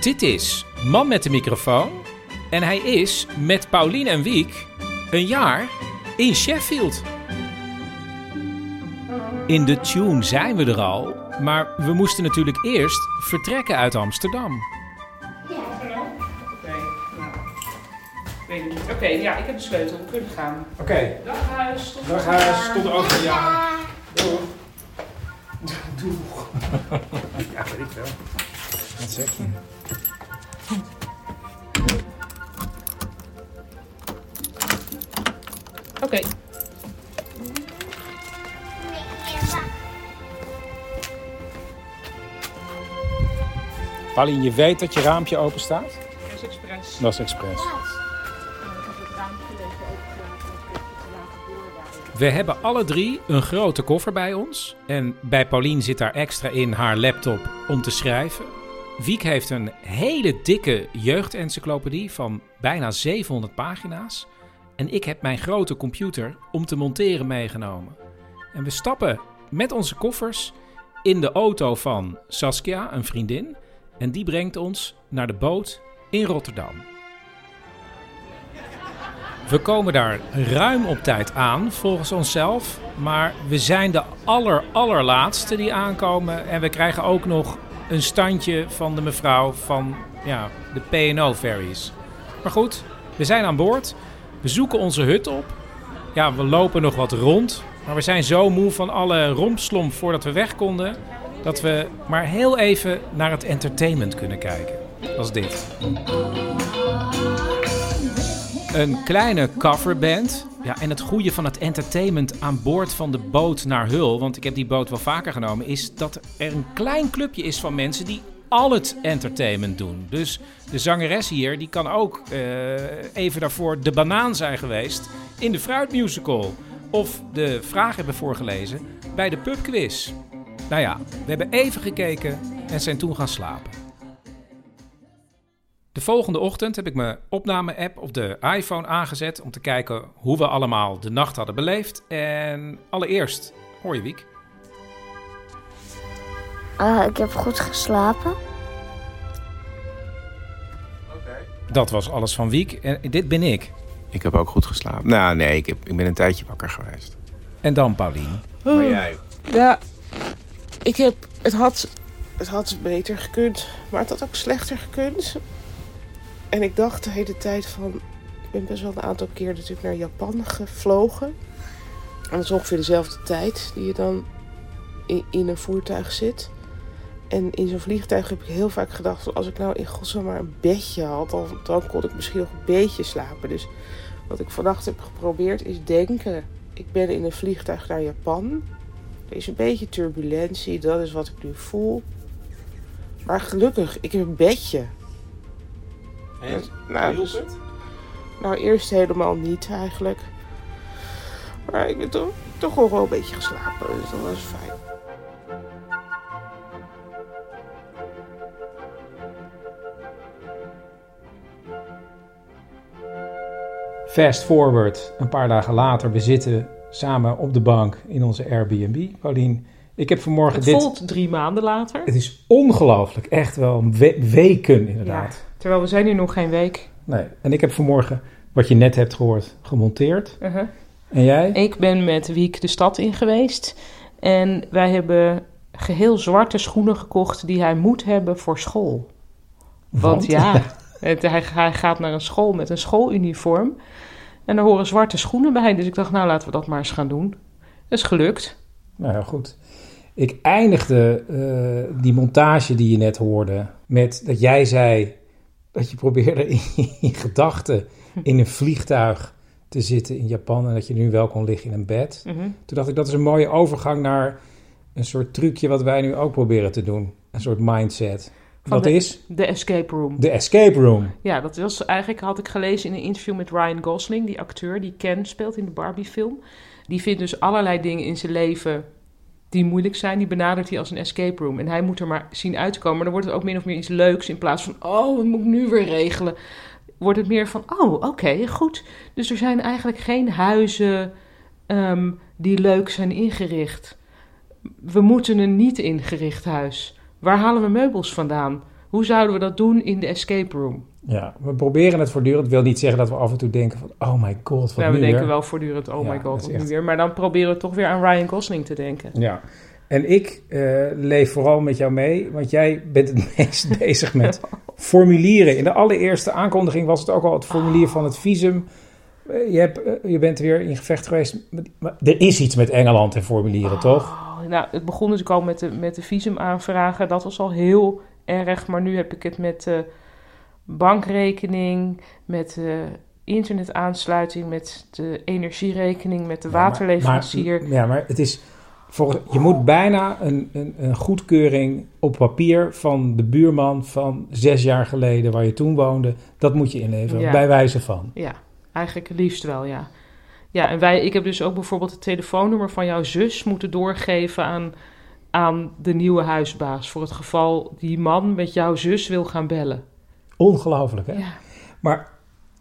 Dit is Man met de microfoon. En hij is met Paulien en Wiek een jaar in Sheffield. In de tune zijn we er al, maar we moesten natuurlijk eerst vertrekken uit Amsterdam. Niet. Oké, ja, ik heb de sleutel. We kunnen gaan. Oké, Dag huis. Tot dag huis, tot over een jaar. Doeg. Doeg. Ja, weet ik wel. Wat zeg je? Oké. Paulien, je weet dat je raampje open staat? Dat is expres. We hebben alle drie een grote koffer bij ons. En bij Paulien zit daar extra in haar laptop om te schrijven. Wiek heeft een hele dikke jeugdencyclopedie van bijna 700 pagina's. En ik heb mijn grote computer om te monteren meegenomen. En we stappen met onze koffers in de auto van Saskia, een vriendin. En die brengt ons naar de boot in Rotterdam. We komen daar ruim op tijd aan, volgens onszelf. Maar we zijn de aller, allerlaatste die aankomen. En we krijgen ook nog een standje van de mevrouw van ja, de P&O-ferries. Maar goed, we zijn aan boord. We zoeken onze hut op. Ja, we lopen nog wat rond. Maar we zijn zo moe van alle rompslomp voordat we weg konden... dat we maar heel even naar het entertainment kunnen kijken. Is dit. Een kleine coverband. Ja, en het goede van het entertainment aan boord van de boot naar Hul, want ik heb die boot wel vaker genomen, is dat er een klein clubje is van mensen die al het entertainment doen. Dus de zangeres hier, die kan ook eh, even daarvoor de banaan zijn geweest in de fruitmusical. Of de vraag hebben voorgelezen bij de pubquiz. Nou ja, we hebben even gekeken en zijn toen gaan slapen. De volgende ochtend heb ik mijn opname-app op de iPhone aangezet om te kijken hoe we allemaal de nacht hadden beleefd. En allereerst, hoor je Wiek? Ah, ik heb goed geslapen. Dat was alles van Wiek en dit ben ik. Ik heb ook goed geslapen. Nou, nee, ik, heb, ik ben een tijdje wakker geweest. En dan Paulien. Maar jij? Ja, ik heb... Het had, het had beter gekund, maar het had ook slechter gekund. En ik dacht de hele tijd van... Ik ben best wel een aantal keer natuurlijk naar Japan gevlogen. En dat is ongeveer dezelfde tijd die je dan in, in een voertuig zit. En in zo'n vliegtuig heb ik heel vaak gedacht... als ik nou in godsnaam maar een bedje had... Dan, dan kon ik misschien nog een beetje slapen. Dus wat ik vannacht heb geprobeerd is denken... Ik ben in een vliegtuig naar Japan. Er is een beetje turbulentie, dat is wat ik nu voel. Maar gelukkig, ik heb een bedje. En? Nou, Hielp dus- het? nou, eerst helemaal niet eigenlijk. Maar ik ben toch, toch wel wel een beetje geslapen, dus dat was fijn. Fast forward, een paar dagen later. We zitten samen op de bank in onze Airbnb. Paulien, ik heb vanmorgen Het dit... voelt drie maanden later. Het is ongelooflijk. Echt wel we- weken inderdaad. Terwijl we zijn nu nog geen week. Nee. En ik heb vanmorgen, wat je net hebt gehoord, gemonteerd. Uh-huh. En jij? Ik ben met Wiek de stad in geweest. En wij hebben geheel zwarte schoenen gekocht die hij moet hebben voor school. Want ja, het, hij, hij gaat naar een school met een schooluniform. En er horen zwarte schoenen bij. Dus ik dacht, nou laten we dat maar eens gaan doen. Dat is gelukt. Nou ja, goed. Ik eindigde eh, die montage die je net hoorde met dat jij zei dat je probeerde in, in gedachten in een vliegtuig te zitten in Japan en dat je nu wel kon liggen in een bed. Mhm. Toen dacht ik dat is een mooie overgang naar een soort trucje wat wij nu ook proberen te doen. Een soort mindset. Van dat de- is De escape room. de escape room. Ja, dat was eigenlijk, had ik gelezen in een interview met Ryan Gosling, die acteur die Ken speelt in de Barbie-film. Die vindt dus allerlei dingen in zijn leven die moeilijk zijn, die benadert hij als een escape room. En hij moet er maar zien uit te komen. Maar dan wordt het ook min of meer iets leuks in plaats van, oh, wat moet ik nu weer regelen? Wordt het meer van, oh, oké, goed. Dus er zijn eigenlijk geen huizen ehm, die leuk zijn ingericht. We moeten een niet ingericht huis. Waar halen we meubels vandaan? Hoe zouden we dat doen in de escape room? Ja, we proberen het voortdurend. Dat wil niet zeggen dat we af en toe denken van... Oh my god, wat Ja, we nu denken weer? wel voortdurend, oh Ja, my god, wat nu weer. Maar dan proberen we toch weer aan Ryan Gosling te denken. Ja. En ik eh, leef vooral met jou mee, want jij bent het meest bezig met formulieren. In de allereerste aankondiging was het ook al het formulier van het visum. Eh, je, hebt, eh, je bent weer in gevecht geweest. maar er is iets met Engeland en formulieren, toch? Oh, nou, het begon natuurlijk al met de, met de visumaanvragen. Dat was al heel erg. Maar nu heb ik het met de bankrekening, met de internetaansluiting, met de energierekening, met de Ja, maar- waterleverancier. Maar, ja, maar het is. Volgens, je moet bijna een, een, een goedkeuring op papier van de buurman van zes jaar geleden, waar je toen woonde. Dat moet je inleveren, Ja. bij wijze van. Ja, eigenlijk het liefst wel, ja. Ja, en wij, ik heb dus ook bijvoorbeeld het telefoonnummer van jouw zus moeten doorgeven aan, aan de nieuwe huisbaas. Voor het geval die man met jouw zus wil gaan bellen. Ongelooflijk, hè? Ja. Maar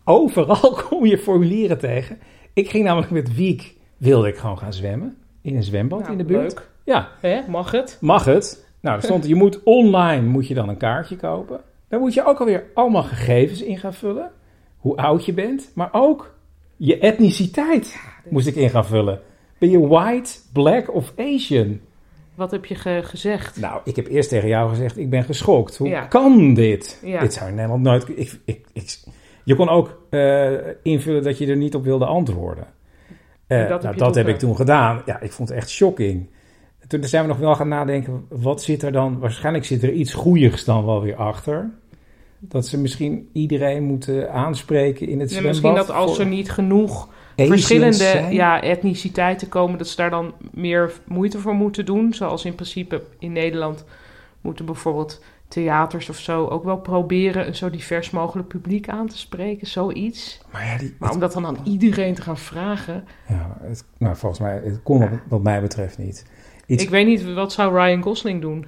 overal kom je formulieren tegen. Ik ging namelijk met Wiek, wilde ik gewoon gaan zwemmen. In een zwembad Nou, in de buurt. leuk. Ja, Hè, mag het? mag het. Nou, er stond, je moet online moet je dan een kaartje kopen. Daar moet je ook alweer allemaal gegevens in gaan vullen. Hoe oud je bent, maar ook je etniciteit moest ik in gaan vullen. Ben je white, black of Asian? Wat heb je ge- gezegd? Nou, ik heb eerst tegen jou gezegd, ik ben geschokt. Hoe Ja. kan dit? Ja. Dit zou in Nederland nooit... Ik, ik, ik, je kon ook eh, invullen dat je er niet op wilde antwoorden. En dat nou, heb dat heb ik toen gedaan. Ja, ik vond het echt shocking. Toen zijn we nog wel gaan nadenken, wat zit er dan... Waarschijnlijk zit er iets goeigs dan wel weer achter. Dat ze misschien iedereen moeten aanspreken in het Ja, zwembad. misschien dat als er niet genoeg verschillende zijn. ja, etniciteiten komen, dat ze daar dan meer moeite voor moeten doen. Zoals in principe in Nederland moeten bijvoorbeeld theaters of zo ook wel proberen een zo divers mogelijk publiek aan te spreken. Zoiets. Maar ja, die, Maar om dat dan aan iedereen te gaan vragen. ja, het, nou, volgens mij, het kon wat, wat mij betreft niet. Iets Ik weet niet, wat zou Ryan Gosling doen?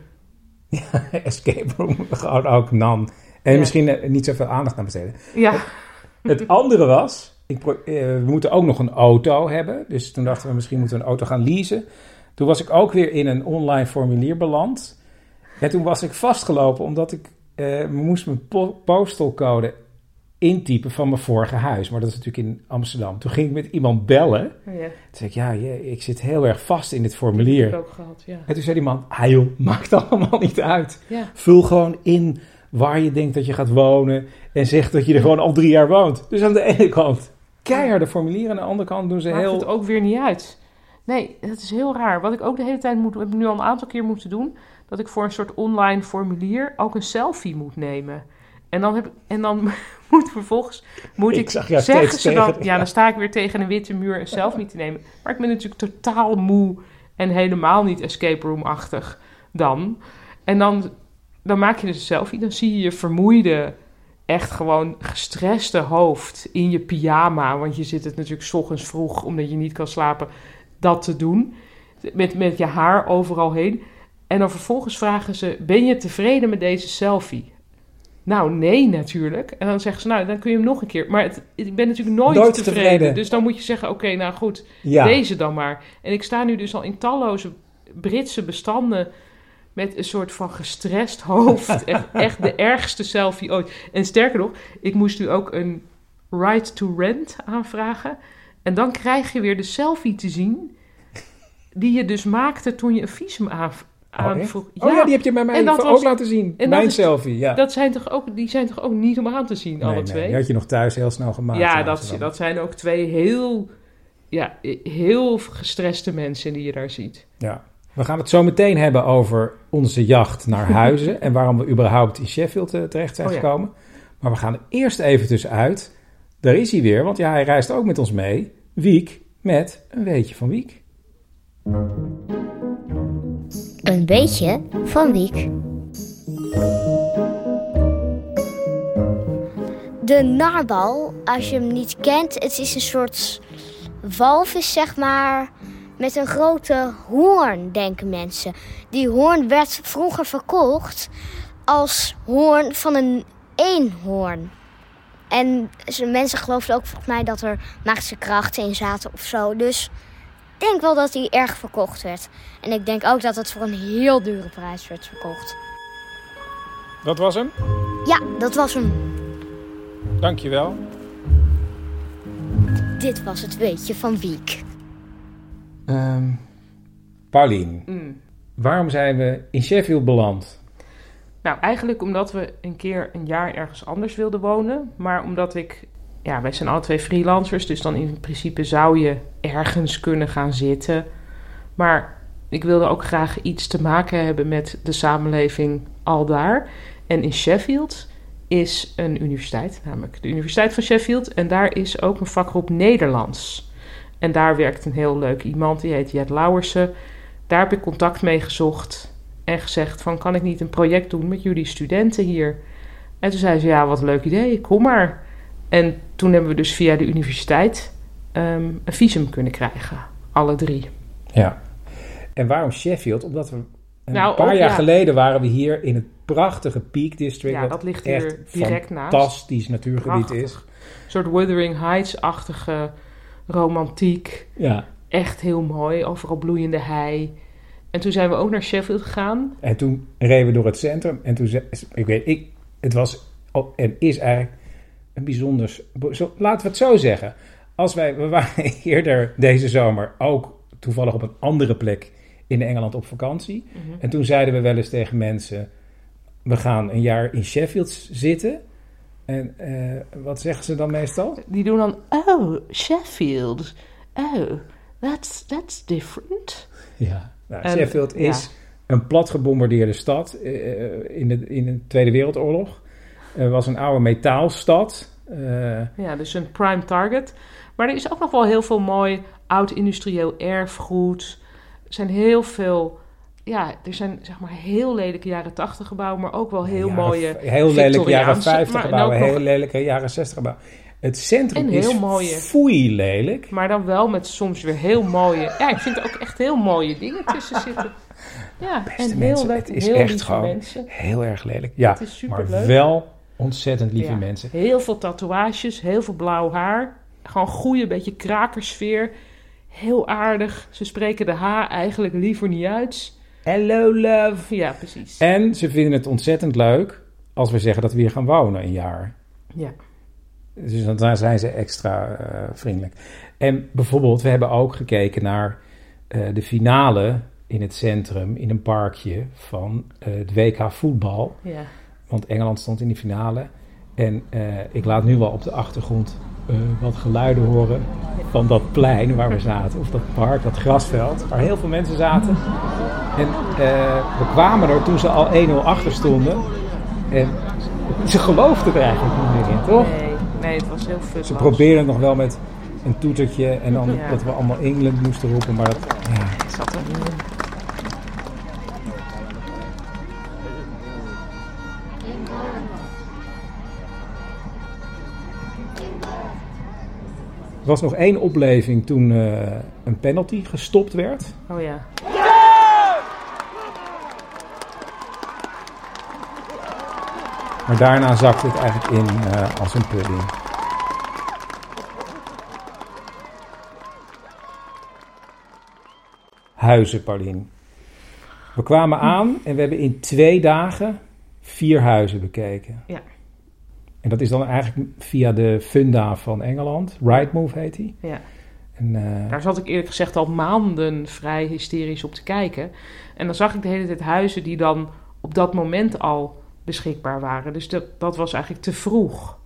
escape room, gewoon ook nan. En Ja. misschien eh, niet zoveel aandacht aan besteden. Ja, Het andere was, ik, eh, we moeten ook nog een auto hebben. Dus toen dachten we, misschien moeten we een auto gaan leasen. Toen was ik ook weer in een online formulier beland. En toen was ik vastgelopen omdat ik eh, moest mijn po- postalcode intypen van mijn vorige huis. Maar dat is natuurlijk in Amsterdam. Toen ging ik met iemand bellen. ja. Toen zei ik, ja, je- ik zit heel erg vast in dit heb formulier. ik ook gehad. Ja. En toen zei die man, ah joh, maakt allemaal niet uit. Ja. Vul gewoon in waar je denkt dat je gaat wonen. En zeg dat je er gewoon al drie jaar woont. Dus aan de ene kant keiharde formulieren. Aan de andere kant doen ze Maakt heel... het ook weer niet uit. Nee, dat is heel raar. Wat ik ook de hele tijd moet, heb ik nu al een aantal keer moeten doen, dat ik voor een soort online formulier ook een selfie moet nemen. En dan, heb, ik- en dan moet vervolgens moet Ik ik, zag zeggen ze dan, tegen- ja, dan sta ik weer tegen een witte muur een selfie te nemen. Maar ik ben natuurlijk totaal moe en helemaal niet escape room-achtig dan. En dan, dan maak je dus een selfie, dan zie je je vermoeide, echt gewoon gestreste hoofd in je pyjama. Want je zit het natuurlijk 's ochtends vroeg, omdat je niet kan slapen, dat te doen. Met, met je haar overal heen. En dan vervolgens vragen ze, ben je tevreden met deze selfie? Nou, nee natuurlijk. En dan zeggen ze, nou, dan kun je hem nog een keer. Maar het, ik ben natuurlijk nooit, Nooit tevreden. tevreden. Dus dan moet je zeggen, oké, nou goed, Ja, deze dan maar. En ik sta nu dus al in talloze Britse bestanden met een soort van gestrest hoofd. echt, echt de ergste selfie ooit. En sterker nog, ik moest nu ook een right to rent aanvragen. En dan krijg je weer de selfie te zien die je dus maakte toen je een visum aanv- Oh. Oh ja, die heb je bij mij ook was- laten zien. Mijn is- selfie, ja. dat zijn toch ook, die zijn toch ook niet om aan te zien, nee, alle nee, twee? die had je nog thuis heel snel gemaakt. Ja, dat, dat zijn ook twee heel, ja, heel gestreste mensen die je daar ziet. Ja. We gaan het zo meteen hebben over onze jacht naar huizen en waarom we überhaupt in Sheffield uh, terecht zijn Oh ja. gekomen. Maar we gaan er eerst even tussenuit. Daar is hij weer, want ja, hij reist ook met ons mee. Wiek met een weetje van Wiek. Een beetje van Wiek. De narbal, als je hem niet kent, het is een soort walvis, zeg maar, met een grote hoorn, denken mensen. Die hoorn werd vroeger verkocht als hoorn van een eenhoorn. En mensen geloofden ook volgens mij dat er magische krachten in zaten of zo. Dus ik denk wel dat hij erg verkocht werd. En ik denk ook dat het voor een heel dure prijs werd verkocht. Dat was hem. Ja, dat was hem. Dankjewel. Dit was het weetje van Wiek. Ehm Paulien, Mm. waarom zijn we in Sheffield beland? Nou, eigenlijk omdat we een keer een jaar ergens anders wilden wonen. Maar omdat ik... Ja, wij zijn alle twee freelancers. Dus dan in principe zou je ergens kunnen gaan zitten. Maar ik wilde ook graag iets te maken hebben met de samenleving al daar. En in Sheffield is een universiteit, namelijk de Universiteit van Sheffield. En daar is ook een vakgroep Nederlands. En daar werkt een heel leuk iemand, die heet Jet Lauwersen. Daar heb ik contact mee gezocht en gezegd van... kan ik niet een project doen met jullie studenten hier? En toen zei ze, ja, wat een leuk idee, kom maar. En toen hebben we dus via de universiteit ehm, een visum kunnen krijgen, alle drie. Ja. En waarom Sheffield? Omdat we een Nou, paar ook, jaar ja. geleden waren we hier in het prachtige Peak District. Ja, dat ligt hier direct naast. fantastisch natuurgebied Prachtig. is. Een soort Wuthering Heights-achtige romantiek. Ja. Echt heel mooi, overal bloeiende hei. En toen zijn we ook naar Sheffield gegaan. En toen reden we door het centrum. En toen zei ik weet, ik, het was oh, en is eigenlijk een bijzonder. Zo, laten we het zo zeggen. Als wij, we waren eerder deze zomer ook toevallig op een andere plek in Engeland op vakantie. Mhm. En toen zeiden we wel eens tegen mensen: we gaan een jaar in Sheffield zitten. En eh, wat zeggen ze dan meestal? Die doen dan, oh, Sheffield. Oh, that's, that's different. Ja, nou, En, Sheffield ja. is een plat gebombardeerde stad eh, in, de, in de Tweede Wereldoorlog. Het was een oude metaalstad. Eh, Ja, dus een prime target. Maar er is ook nog wel heel veel mooi oud industrieel erfgoed. Er zijn heel veel... Ja, er zijn zeg maar heel lelijke jaren 80 gebouwen, maar ook wel heel jaren- mooie Heel lelijke jaren Victoriaanse- 50 maar- en gebouwen, nog- heel lelijke jaren 60 gebouwen. Het centrum En is mooie. foei lelijk. Maar dan wel met soms weer heel mooie... Ja, ik vind er ook echt heel mooie dingen tussen zitten. Ja, Beste en heel mensen, het is heel echt gewoon mensen. heel erg lelijk. Ja, Het is maar wel ontzettend lieve Ja. mensen. Heel veel tatoeages, heel veel blauw haar. Gewoon goede, beetje krakersfeer. Heel aardig. Ze spreken de H eigenlijk liever niet uit. Hello love. Ja, precies. En ze vinden het ontzettend leuk als we zeggen dat we hier gaan wonen een jaar. Ja. Dus dan daar zijn ze extra eh, vriendelijk. En bijvoorbeeld, we hebben ook gekeken naar eh, de finale in het centrum, in een parkje van eh, het WK voetbal. Ja. Want Engeland stond in die finale. En eh, ik laat nu wel op de achtergrond eh, wat geluiden horen van dat plein waar we zaten. Of dat park, dat grasveld, waar heel veel mensen zaten. En eh, we kwamen er toen ze al 1-0 achter stonden. En ze geloofden er eigenlijk niet meer in, toch? Nee, nee, het was heel futloos. Ze probeerden nog wel met een toetertje en dan Ja. dat we allemaal England moesten roepen, maar dat, ja, zat er niet in. Er was nog één opleving toen eh, een penalty gestopt werd. Oh ja. Maar daarna zakte het eigenlijk in eh, als een pudding. Huizen, Paulien. We kwamen aan en we hebben in twee dagen vier huizen bekeken. Ja. En dat is dan eigenlijk via de funda van Engeland. Rightmove heet die. Ja. En, eh, Daar zat ik eerlijk gezegd al maanden vrij hysterisch op te kijken. En dan zag ik de hele tijd huizen die dan op dat moment al beschikbaar waren. Dus dat, dat was eigenlijk te vroeg.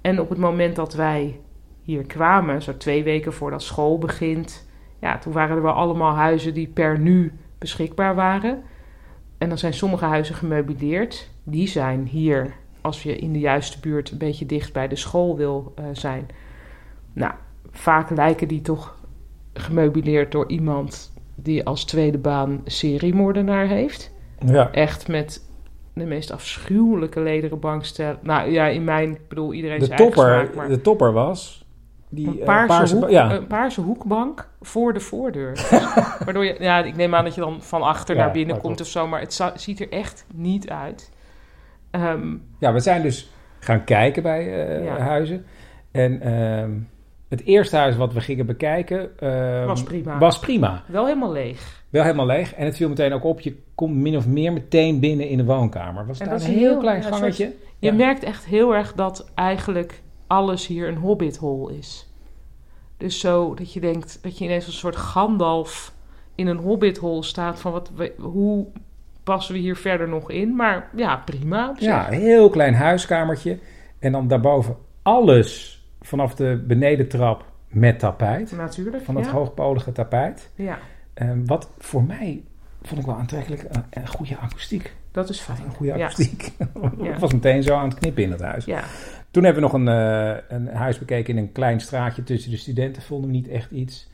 En op het moment dat wij hier kwamen, zo twee weken voordat school begint, ja, toen waren er wel allemaal huizen die per nu beschikbaar waren. En dan zijn sommige huizen gemeubileerd. Die zijn hier, als je in de juiste buurt een beetje dicht bij de school wil eh, zijn. Nou, vaak lijken die toch gemeubileerd door iemand die als tweede baan seriemoordenaar heeft. Ja. Echt met de meest afschuwelijke lederen bankstellen. Nou ja, in mijn, ik bedoel, iedereen De zijn topper, smaak, maar de topper was... Die, een eh, paarse, hoek, ja. een paarse hoekbank voor de voordeur. Waardoor je, ja, ik neem aan dat je dan van achter Ja, naar binnen komt of zo, maar het ziet er echt niet uit. Ehm, Ja, we zijn dus gaan kijken bij eh, Ja. huizen. En ehm, het eerste huis wat we gingen bekijken... ehm, Was prima. Was prima. wel helemaal leeg. Wel helemaal leeg. En het viel meteen ook op. Je komt min of meer meteen binnen in de woonkamer. Was En daar dat een heel, heel- klein gangetje. soort- Je Ja. merkt echt heel erg dat eigenlijk alles hier een hobbithol is. Dus zo dat je denkt dat je ineens een soort Gandalf in een hobbithol staat van wat, hoe passen we hier verder nog in? Maar ja, prima. Ja, heel klein huiskamertje. En dan daarboven alles vanaf de benedentrap met tapijt. Natuurlijk. Van dat ja. hoogpolige tapijt. Ja, Ehm, wat voor mij vond ik wel aantrekkelijk. Een, een goede akoestiek. dat is fijn. Een goede Ja. akoestiek. Ja. Ik was meteen zo aan het knippen in het huis. Ja, Toen hebben we nog een, eh, een huis bekeken in een klein straatje tussen de studenten. Vonden we niet echt iets.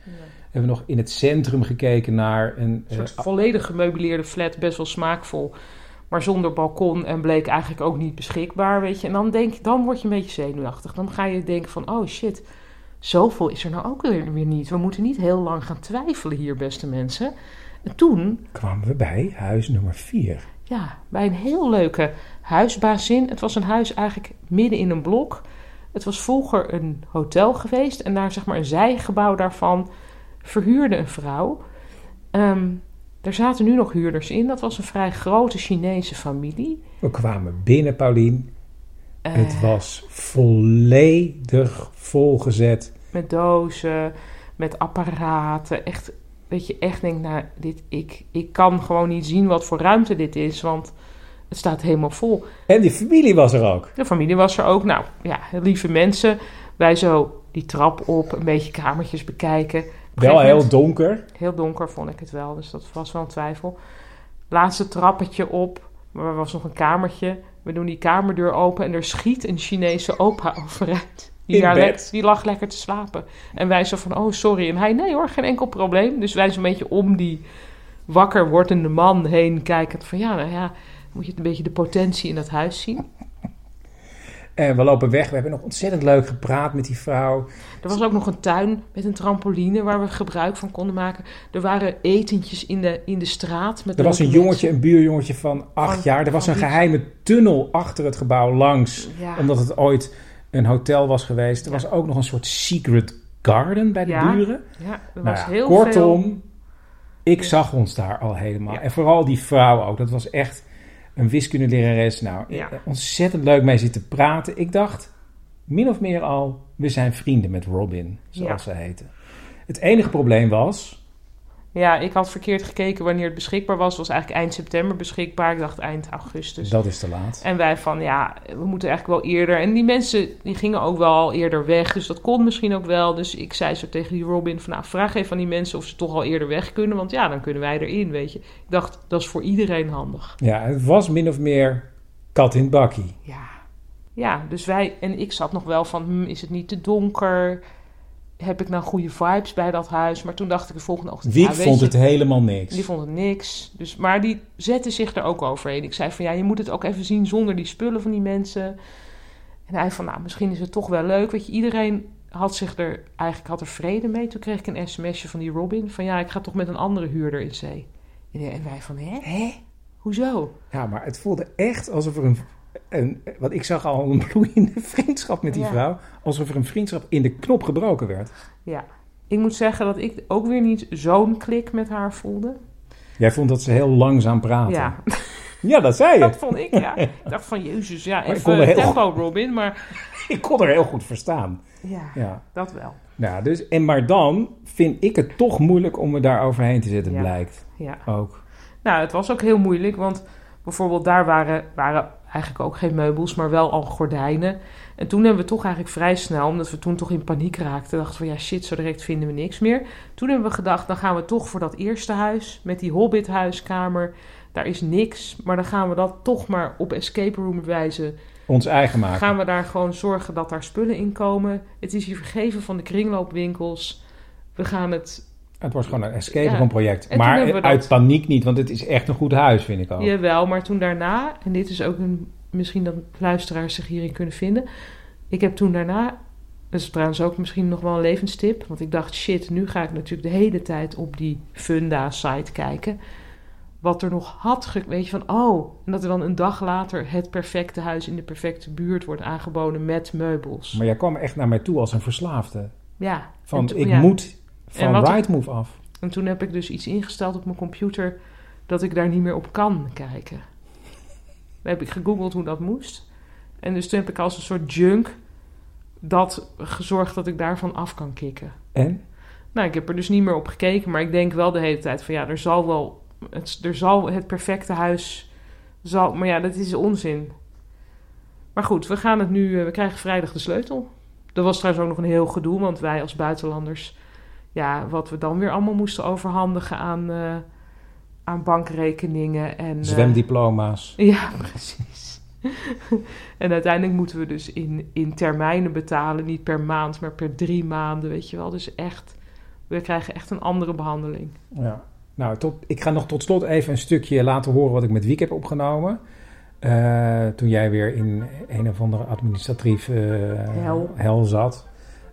Hebben we nog in het centrum gekeken naar een... een eh, soort volledig gemeubileerde flat, best wel smaakvol. Maar zonder balkon en bleek eigenlijk ook niet beschikbaar, weet je. En dan, denk, dan word je een beetje zenuwachtig. Dan ga je denken van, oh shit, zoveel is er nou ook weer, weer niet. We moeten niet heel lang gaan twijfelen hier, beste mensen. En toen, kwamen we bij huis nummer 4. ja, bij een heel leuke huisbazin. Het was een huis eigenlijk midden in een blok. Het was vroeger een hotel geweest. En daar, zeg maar, een zijgebouw daarvan verhuurde een vrouw. Ehm, er zaten nu nog huurders in. Dat was een vrij grote Chinese familie. We kwamen binnen, Paulien. Eh, Het was volledig volgezet. Met dozen, met apparaten. Echt, dat je echt denkt, nou, dit, ik, ik kan gewoon niet zien wat voor ruimte dit is. Want het staat helemaal vol. En die familie was er ook. De familie was er ook. Nou, ja, lieve mensen. Wij zo die trap op, een beetje kamertjes bekijken. Wel heel donker. Heel donker vond ik het wel, dus dat was wel een twijfel. Laatste trappetje op, maar er was nog een kamertje. We doen die kamerdeur open en er schiet een Chinese opa overeind. Die, die lag lekker te slapen. En wij zo van, oh sorry. En hij, nee hoor, geen enkel probleem. Dus wij zo'n beetje om die wakker wordende man heen kijken. Van ja, nou ja, moet je een beetje de potentie in dat huis zien. En we lopen weg. We hebben nog ontzettend leuk gepraat met die vrouw. Er was ook nog een tuin met een trampoline waar we gebruik van konden maken. Er waren etentjes in de, in de straat. Met Er was een jongetje, een buurjongetje van acht Van- jaar. Er was een geheime tunnel achter het gebouw langs. Ja. Omdat het ooit een hotel was geweest. Er Ja. was ook nog een soort secret garden bij de Ja. buren. Ja, er Nou was ja, heel kortom, veel. ik zag ons daar al helemaal. En vooral die vrouw ook. Dat was echt een wiskundelerares. Nou, Ja. ontzettend leuk mee zitten praten. Ik dacht, min of meer al, we zijn vrienden met Robin, zoals Ja. ze heette. Het enige probleem was, Ja, ik had verkeerd gekeken wanneer het beschikbaar was. Het was eigenlijk eind september beschikbaar. Ik dacht eind augustus. dat is te laat. En wij van, ja, we moeten eigenlijk wel eerder. En die mensen, die gingen ook wel al eerder weg. Dus dat kon misschien ook wel. Dus ik zei zo tegen die Robin van, nou, vraag even aan die mensen of ze toch al eerder weg kunnen. Want ja, dan kunnen wij erin, weet je. Ik dacht, dat is voor iedereen handig. Ja, het was min of meer kat in het bakkie. Ja. Ja, dus wij... En ik zat nog wel van, hm, is het niet te donker? Heb ik nou goede vibes bij dat huis? Maar toen dacht ik de volgende ochtend... Wiek ja, weet vond je, het helemaal niks. Die vond het niks. Dus, maar die zette zich er ook overheen. Ik zei van ja, je moet het ook even zien zonder die spullen van die mensen. En hij van nou, misschien is het toch wel leuk. Weet je, iedereen had zich er eigenlijk had er vrede mee. Toen kreeg ik een sms'je van die Robin van ja, ik ga toch met een andere huurder in zee. En wij van hè? Hè? Hoezo? Ja, maar het voelde echt alsof er een... een wat ik zag al een bloeiende vriendschap met die Ja. vrouw. Alsof er een vriendschap in de knop gebroken werd. Ja. Ik moet zeggen dat ik ook weer niet zo'n klik met haar voelde. Jij vond dat ze heel langzaam praatte. Ja, Ja, dat zei je. dat vond ik ja. Ik dacht van jezus, ja, er even heel tempo Robin. Maar Ik kon er heel goed verstaan. ja, Ja. dat wel. Nou, dus, en maar dan vind ik het toch moeilijk om me daar overheen te zetten, Ja. blijkt. Ja. Ook. Nou, het was ook heel moeilijk, want bijvoorbeeld daar waren, waren eigenlijk ook geen meubels, maar wel al gordijnen. En toen hebben we toch eigenlijk vrij snel, omdat we toen toch in paniek raakten, dachten van ja shit, zo direct vinden we niks meer. Toen hebben we gedacht, dan gaan we toch voor dat eerste huis met die Hobbit-huiskamer. Daar is niks, maar dan gaan we dat toch maar op escape room wijze Ons eigen maken. Gaan we daar gewoon zorgen dat daar spullen in komen. Het is hier vergeven van de kringloopwinkels. We gaan het... Het wordt gewoon een escape Ja. room project. Maar uit paniek niet, want het is echt een goed huis, vind ik ook. Jawel, maar toen daarna... En dit is ook een... Misschien dat luisteraars zich hierin kunnen vinden. Ik heb toen daarna... Dat is trouwens ook misschien nog wel een levenstip. Want ik dacht, shit, nu ga ik natuurlijk de hele tijd op die Funda-site kijken. Wat er nog had, weet je, van oh... En dat er dan een dag later het perfecte huis in de perfecte buurt wordt aangeboden met meubels. Maar jij kwam echt naar mij toe als een verslaafde. Ja. Van, toen- ik ja. moet van Rightmove af. En toen heb ik dus iets ingesteld op mijn computer dat ik daar niet meer op kan kijken. Dan heb ik gegoogeld hoe dat moest. En dus toen heb ik als een soort junk dat gezorgd dat ik daarvan af kan kicken. En? Nou, ik heb er dus niet meer op gekeken, maar ik denk wel de hele tijd van ja, er zal wel het, er zal het perfecte huis zal, maar ja, dat is onzin. Maar goed, we gaan het nu, eh, we krijgen vrijdag de sleutel. Er was trouwens ook nog een heel gedoe, want wij als buitenlanders, ja, wat we dan weer allemaal moesten overhandigen aan, eh, aan bankrekeningen en eh, Zwemdiploma's. ja, precies. en uiteindelijk moeten we dus in, in termijnen betalen, niet per maand, maar per drie maanden, weet je wel. Dus echt, we krijgen echt een andere behandeling. Ja. Nou, tot, ik ga nog tot slot even een stukje laten horen wat ik met Wiek heb opgenomen. Eh, toen jij weer in een of andere administratief eh, Hel. hel zat.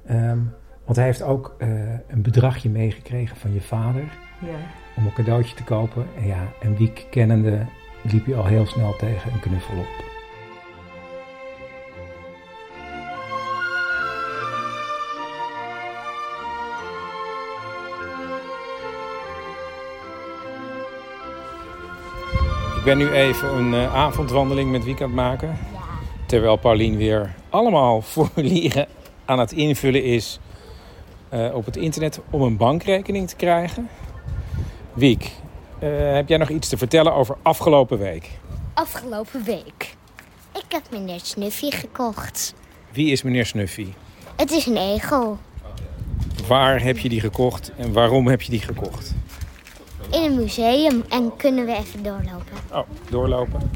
Ehm, want hij heeft ook eh, een bedragje meegekregen van je vader Ja. om een cadeautje te kopen. En ja, en Wiek kennende liep je al heel snel tegen een knuffel op. Ik ben nu even een eh, avondwandeling met Wiek aan het maken. Terwijl Paulien weer allemaal formulieren aan het invullen is eh, op het internet om een bankrekening te krijgen. Wiek, eh, heb jij nog iets te vertellen over afgelopen week? Afgelopen week. Ik heb meneer Snuffy gekocht. Wie is meneer Snuffy? Het is een egel. Waar heb je die gekocht en waarom heb je die gekocht? In een museum. En kunnen we even doorlopen? Oh, doorlopen.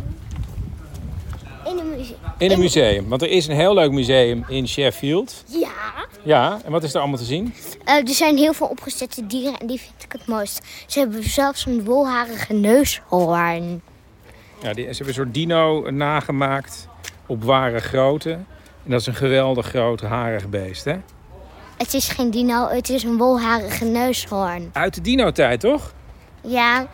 In een museum. In een museum, want er is een heel leuk museum in Sheffield. Ja. Ja, en wat is er allemaal te zien? Eh, er zijn heel veel opgezette dieren en die vind ik het mooist. Ze hebben zelfs een wolharige neushoorn. Ja, die, ze hebben een soort dino nagemaakt op ware grootte. En dat is een geweldig groot harig beest, hè? Het is geen dino, het is een wolharige neushoorn. Uit de dino-tijd, toch? Ja,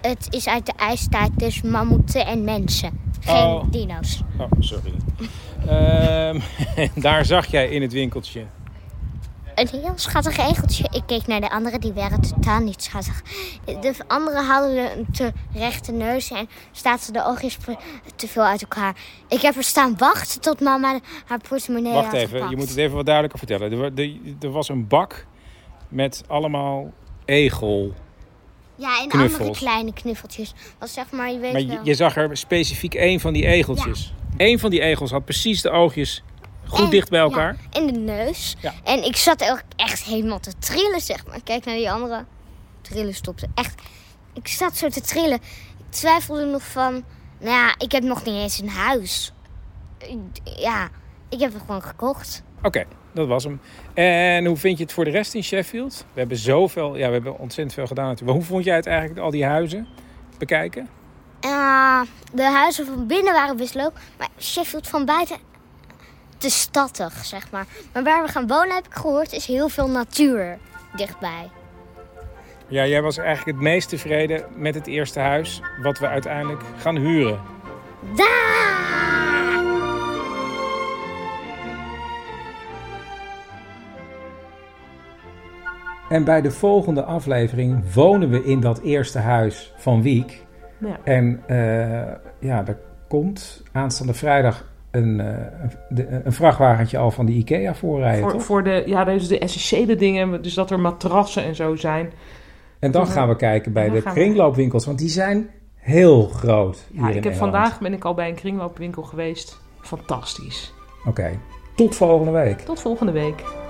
het is uit de ijstijd, dus mammoeten en mensen. Geen Oh. dino's. Oh, sorry. Ehm, daar zag jij in het winkeltje. Een heel schattig egeltje. Ik keek naar de andere, die waren totaal niet schattig. De andere hadden een te rechte neus en staat de oogjes te veel uit elkaar. Ik heb er staan wachten tot mama haar portemonnee Wacht had even, gepakt. je moet het even wat duidelijker vertellen. Er, er- er was een bak met allemaal egel. Ja, en knuffels. andere kleine knuffeltjes. Dat zeg maar, je weet Maar je, wel. je zag er specifiek één van die egeltjes. Eén van die egels had precies de oogjes goed En- dicht bij elkaar. Ja, in de neus. Ja. En ik zat ook echt helemaal te trillen, zeg maar. Kijk naar die andere. Trillen stopte. Echt. Ik zat zo te trillen. Ik twijfelde nog van... Nou ja, ik heb nog niet eens een huis. Ja, ik heb het gewoon gekocht. Oké, dat was hem. En hoe vind je het voor de rest in Sheffield? We hebben zoveel, ja, we hebben ontzettend veel gedaan natuurlijk. Maar hoe vond jij het eigenlijk, al die huizen bekijken? Uh, de huizen van binnen waren best leuk. Maar Sheffield van buiten... te staddig, zeg maar. Maar waar we gaan wonen, heb ik gehoord, is heel veel natuur dichtbij. Ja, jij was eigenlijk het meest tevreden met het eerste huis wat we uiteindelijk gaan huren. Daar! En bij de volgende aflevering wonen we in dat eerste huis van Wiek. Ja. En eh, ja, er komt aanstaande vrijdag een, eh, een, vrachtwagentje al van de IKEA voorrijden, Voor, toch? voor de, ja, dus de essentiële dingen, dus dat er matrassen en zo zijn. En dan gaan we kijken bij de kringloopwinkels, want die zijn heel groot hier Ja, ik heb vandaag ben ik al bij een kringloopwinkel geweest. Fantastisch. Oké, tot volgende week. Tot volgende week.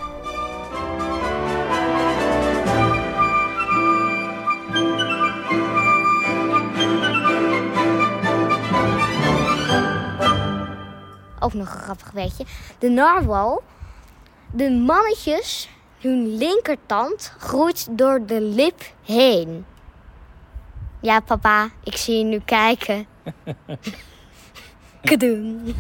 Ook nog een grappig weetje. De narwal, de mannetjes, hun linkertand groeit door de lip heen. Ja, papa, ik zie je nu kijken. Kadoen.